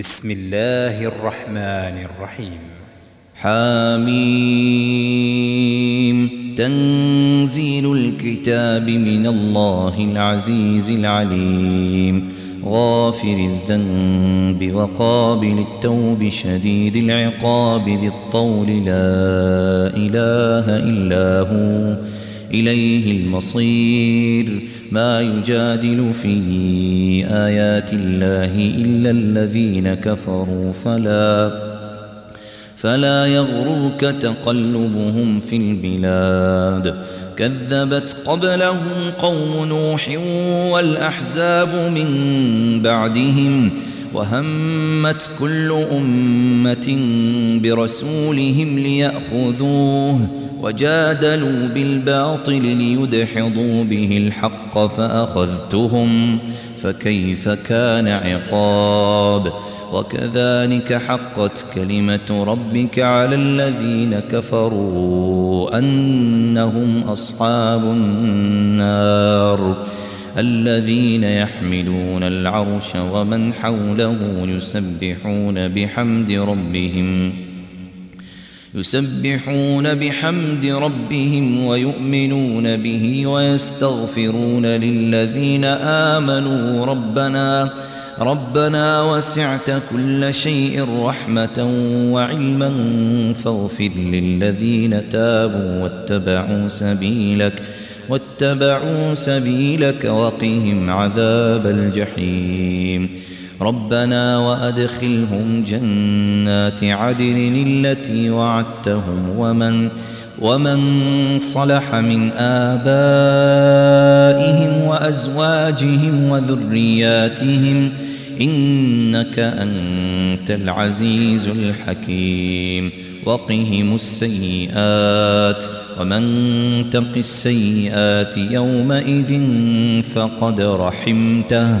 بسم الله الرحمن الرحيم. حاميم تنزيل الكتاب من الله العزيز العليم. غافر الذنب وقابل التوب شديد العقاب ذي الطول. لا إله إلا هو. إليه المصير. ما يجادل في آيات الله إلا الذين كفروا. فلا فلا يغرك تقلبهم في البلاد. كذبت قبلهم قوم نوح والأحزاب من بعدهم وهمت كل أمة برسولهم ليأخذوه. وجادلوا بالباطل ليدحضوا به الحق فأخذتهم فكيف كان عقاب وكذلك حقت كلمة ربك على الذين كفروا أنهم أصحاب النار الذين يحملون العرش ومن حوله يسبحون بحمد ربهم يسبحون بحمد ربهم ويؤمنون به ويستغفرون للذين آمنوا. ربنا ربنا وسعت كل شيء رحمة وعلما فاغفر للذين تابوا واتبعوا سبيلك واتبعوا سبيلك وقهم عذاب الجحيم. ربنا وأدخلهم جنات عدن التي وعدتهم ومن ومن صلح من آبائهم وأزواجهم وذرياتهم إنك أنت العزيز الحكيم. وقهم السيئات ومن تق السيئات يومئذ فقد رحمته.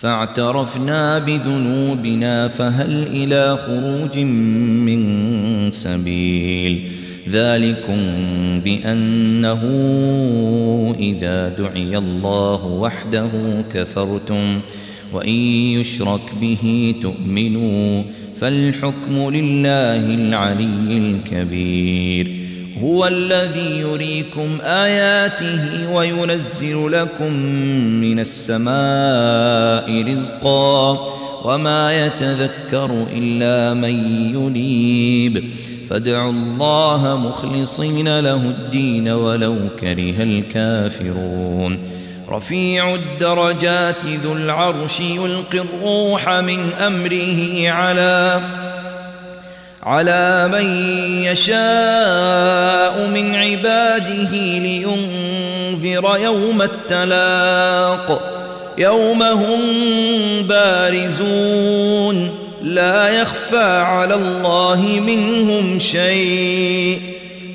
فاعترفنا بذنوبنا فهل إلى خروج من سبيل؟ ذلكم بأنه إذا دعي الله وحده كفرتم وإن يشرك به تؤمنوا فالحكم لله العلي الكبير. هو الذي يريكم آياته وينزل لكم من السماء رزقا وما يتذكر إلا من ينيب. فادعوا الله مخلصين له الدين ولو كره الكافرون. رفيع الدرجات ذو العرش يلقي الروح من أمره على على من يشاء من عباده لينذر يوم التلاق. يوم هم بارزون. لا يخفى على الله منهم شيء.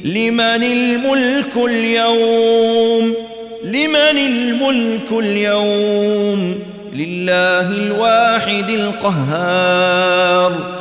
لمن الملك اليوم؟ لمن الملك اليوم؟ لله الواحد القهار.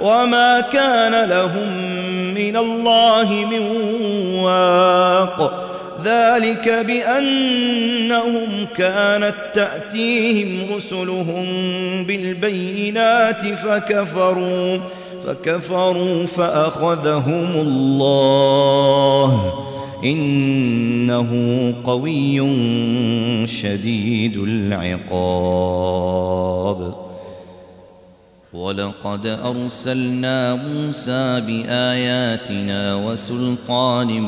وما كان لهم من الله من واق ذلك بأنهم كانت تأتيهم رسلهم بالبينات فكفروا فكفروا فأخذهم الله إنه قوي شديد العقاب ولقد أرسلنا موسى بآياتنا وسلطان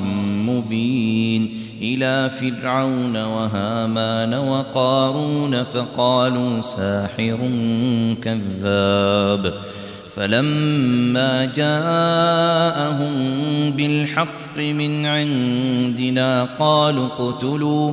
مبين إلى فرعون وهامان وقارون فقالوا ساحر كذاب فلما جاءهم بالحق من عندنا قالوا اقتلوا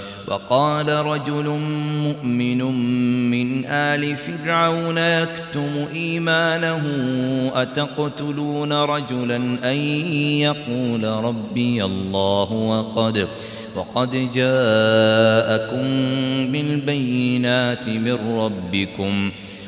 وقال رجل مؤمن من آل فرعون يكتم إيمانه أتقتلون رجلا أن يقول ربي الله وقد وقد جاءكم بالبينات من ربكم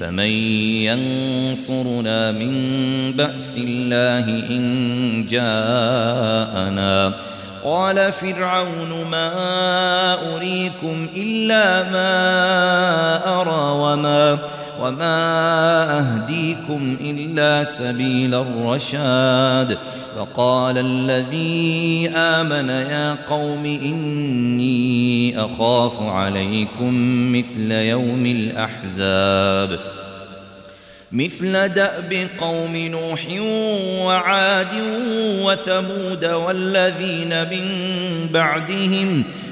فمن ينصرنا من بأس الله إن جاءنا. قال فرعون ما أريكم إلا ما أرى وما وما أهديكم إلا سبيل الرشاد فقال الذي آمن يا قوم إني أخاف عليكم مثل يوم الأحزاب مثل دأب قوم نوح وعاد وثمود والذين من بعدهم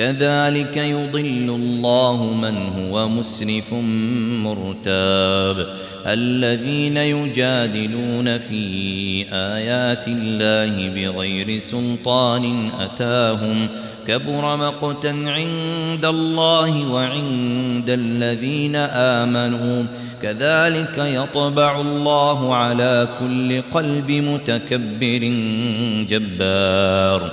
كذلك يضل الله من هو مسرف مرتاب. الذين يجادلون في آيات الله بغير سلطان أتاهم. كبر مقتا عند الله وعند الذين آمنوا. كذلك يطبع الله على كل قلب متكبر جبار.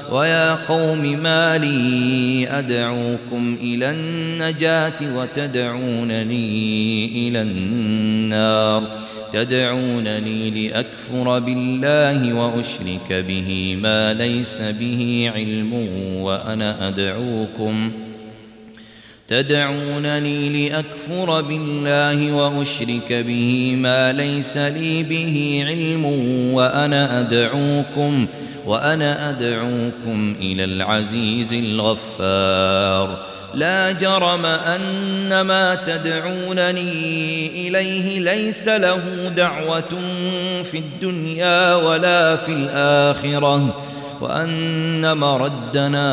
ويا قوم ما لي أدعوكم إلى النجاة وتدعونني إلى النار. تدعونني لأكفر بالله وأشرك به ما ليس به علم وأنا أدعوكم. تدعونني لأكفر بالله وأشرك به ما ليس لي به علم وأنا أدعوكم وأنا أدعوكم إلى العزيز الغفار. لا جرم أن ما تدعونني إليه ليس له دعوة في الدنيا ولا في الآخرة. وأن مردنا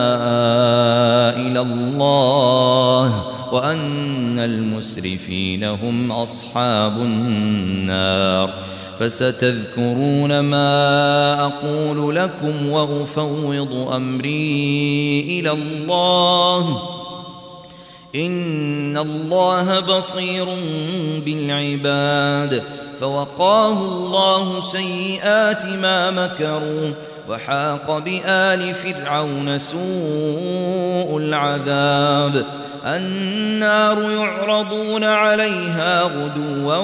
إلى الله وأن المسرفين هم أصحاب النار فستذكرون ما أقول لكم وأفوض أمري إلى الله إن الله بصير بالعباد فوقاه الله سيئات ما مكروا وحاق بآل فرعون سوء العذاب. النار يعرضون عليها غدوا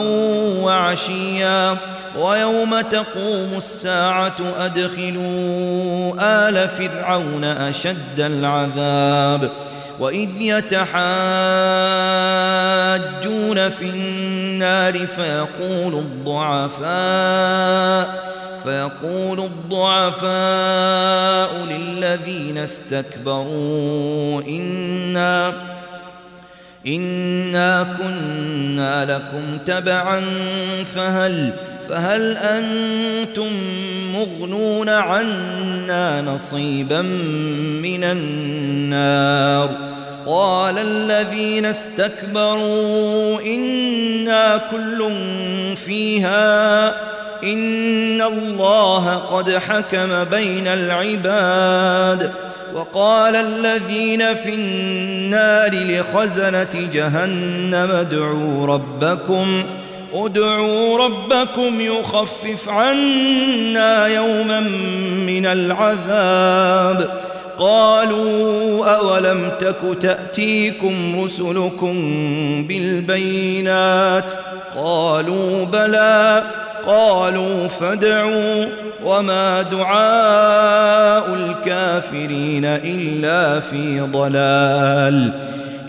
وعشيا ويوم تقوم الساعة أدخلوا آل فرعون أشد العذاب. وإذ يتحاجون في النار فيقول الضعفاء فيقول الضعفاء للذين استكبروا إنا إنا كنا لكم تبعا فهل فهل أنتم مغنون عنا نصيبا من النار؟ قال الذين استكبروا إنا كل فيها إن الله قد حكم بين العباد وقال الذين في النار لخزنة جهنم ادعوا ربكم ادعوا ربكم يخفف عنا يوما من العذاب. قالوا أولم تك تأتيكم رسلكم بالبينات؟ قالوا بلى. قالوا فادعوا وما دعاء الكافرين إلا في ضلال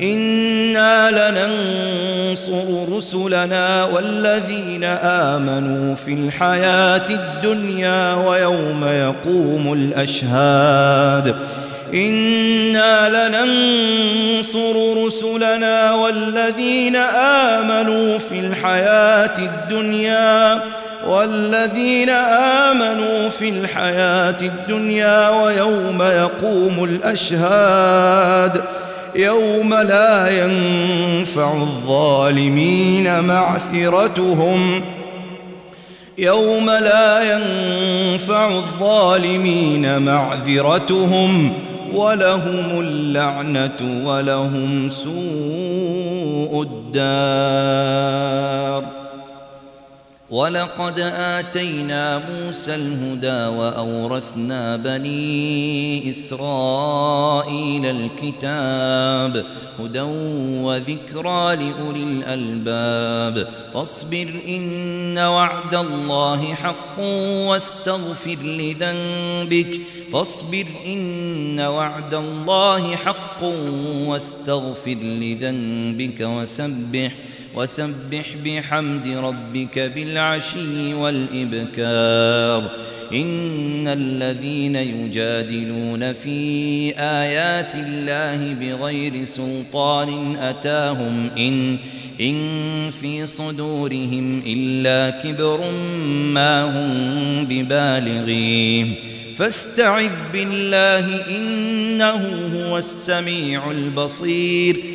إنا لننصر رسلنا والذين آمنوا في الحياة الدنيا ويوم يقوم الأشهاد إنا لننصر رسلنا والذين آمنوا في الحياة الدنيا والذين آمنوا في الحياة الدنيا ويوم يقوم الأشهاد يوم لا ينفع الظالمين معثرتهم يوم لا ينفع الظالمين معذرتهم ولهم اللعنة ولهم سوء الدار ولقد آتينا موسى الهدى وأورثنا بني إسرائيل الكتاب هدى وذكرى لأولي الألباب فاصبر إن وعد الله حق واستغفر لذنبك فاصبر إن وعد الله حق واستغفر لذنبك وسبح وسبح بحمد ربك بالعشي والإبكار. إن الذين يجادلون في آيات الله بغير سلطان أتاهم إن إن في صدورهم إلا كبر ما هم ببالغيه فاستعذ بالله إنه هو السميع البصير.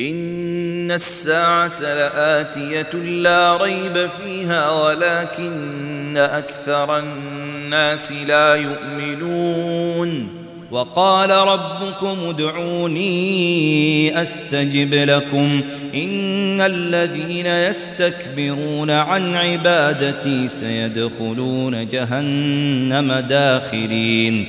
إن الساعة لآتية لا ريب فيها ولكن أكثر الناس لا يؤمنون. وقال ربكم ادعوني أستجب لكم. إن الذين يستكبرون عن عبادتي سيدخلون جهنم داخرين.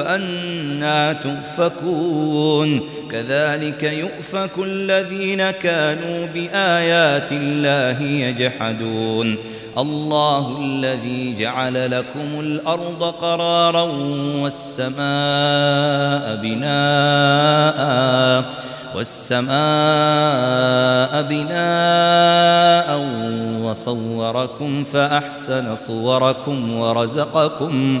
فأنا تؤفكون. كذلك يؤفك الذين كانوا بآيات الله يجحدون. الله الذي جعل لكم الأرض قرارا والسماء بناء والسماء بناء وصوركم فأحسن صوركم ورزقكم. ورزقكم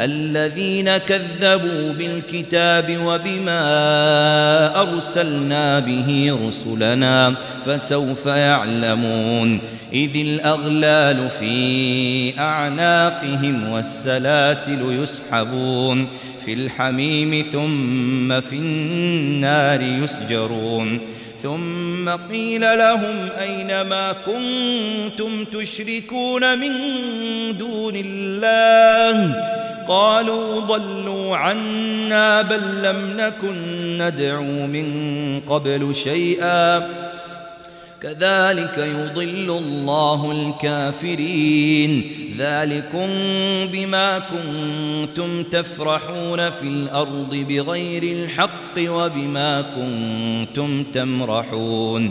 الذين كذبوا بالكتاب وبما أرسلنا به رسلنا فسوف يعلمون إذ الأغلال في أعناقهم والسلاسل يسحبون في الحميم ثم في النار يسجرون ثم قيل لهم أين ما كنتم تشركون من دون الله قالوا ضلوا عنا بل لم نكن ندعو من قبل شيئا. كذلك يضل الله الكافرين. ذلكم بما كنتم تفرحون في الأرض بغير الحق وبما كنتم تمرحون.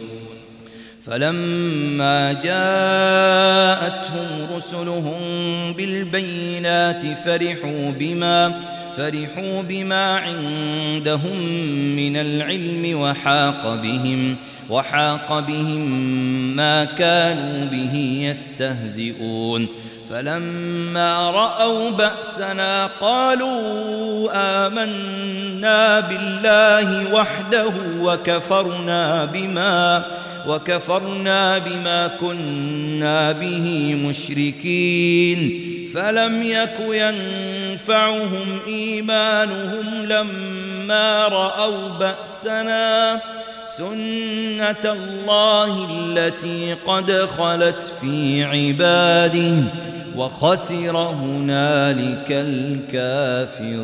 فلما جاءتهم رسلهم بالبينات فرحوا بما فرحوا بما عندهم من العلم وحاق بهم وحاق بهم ما كانوا به يستهزئون. فلما رأوا بأسنا قالوا آمنا بالله وحده وكفرنا بما وكفرنا بما كنا به مشركين. فلم يك ينفعهم إيمانهم لما رأوا بأسنا سنة الله التي قد خلت في عباده وخسر هنالك الكافرون.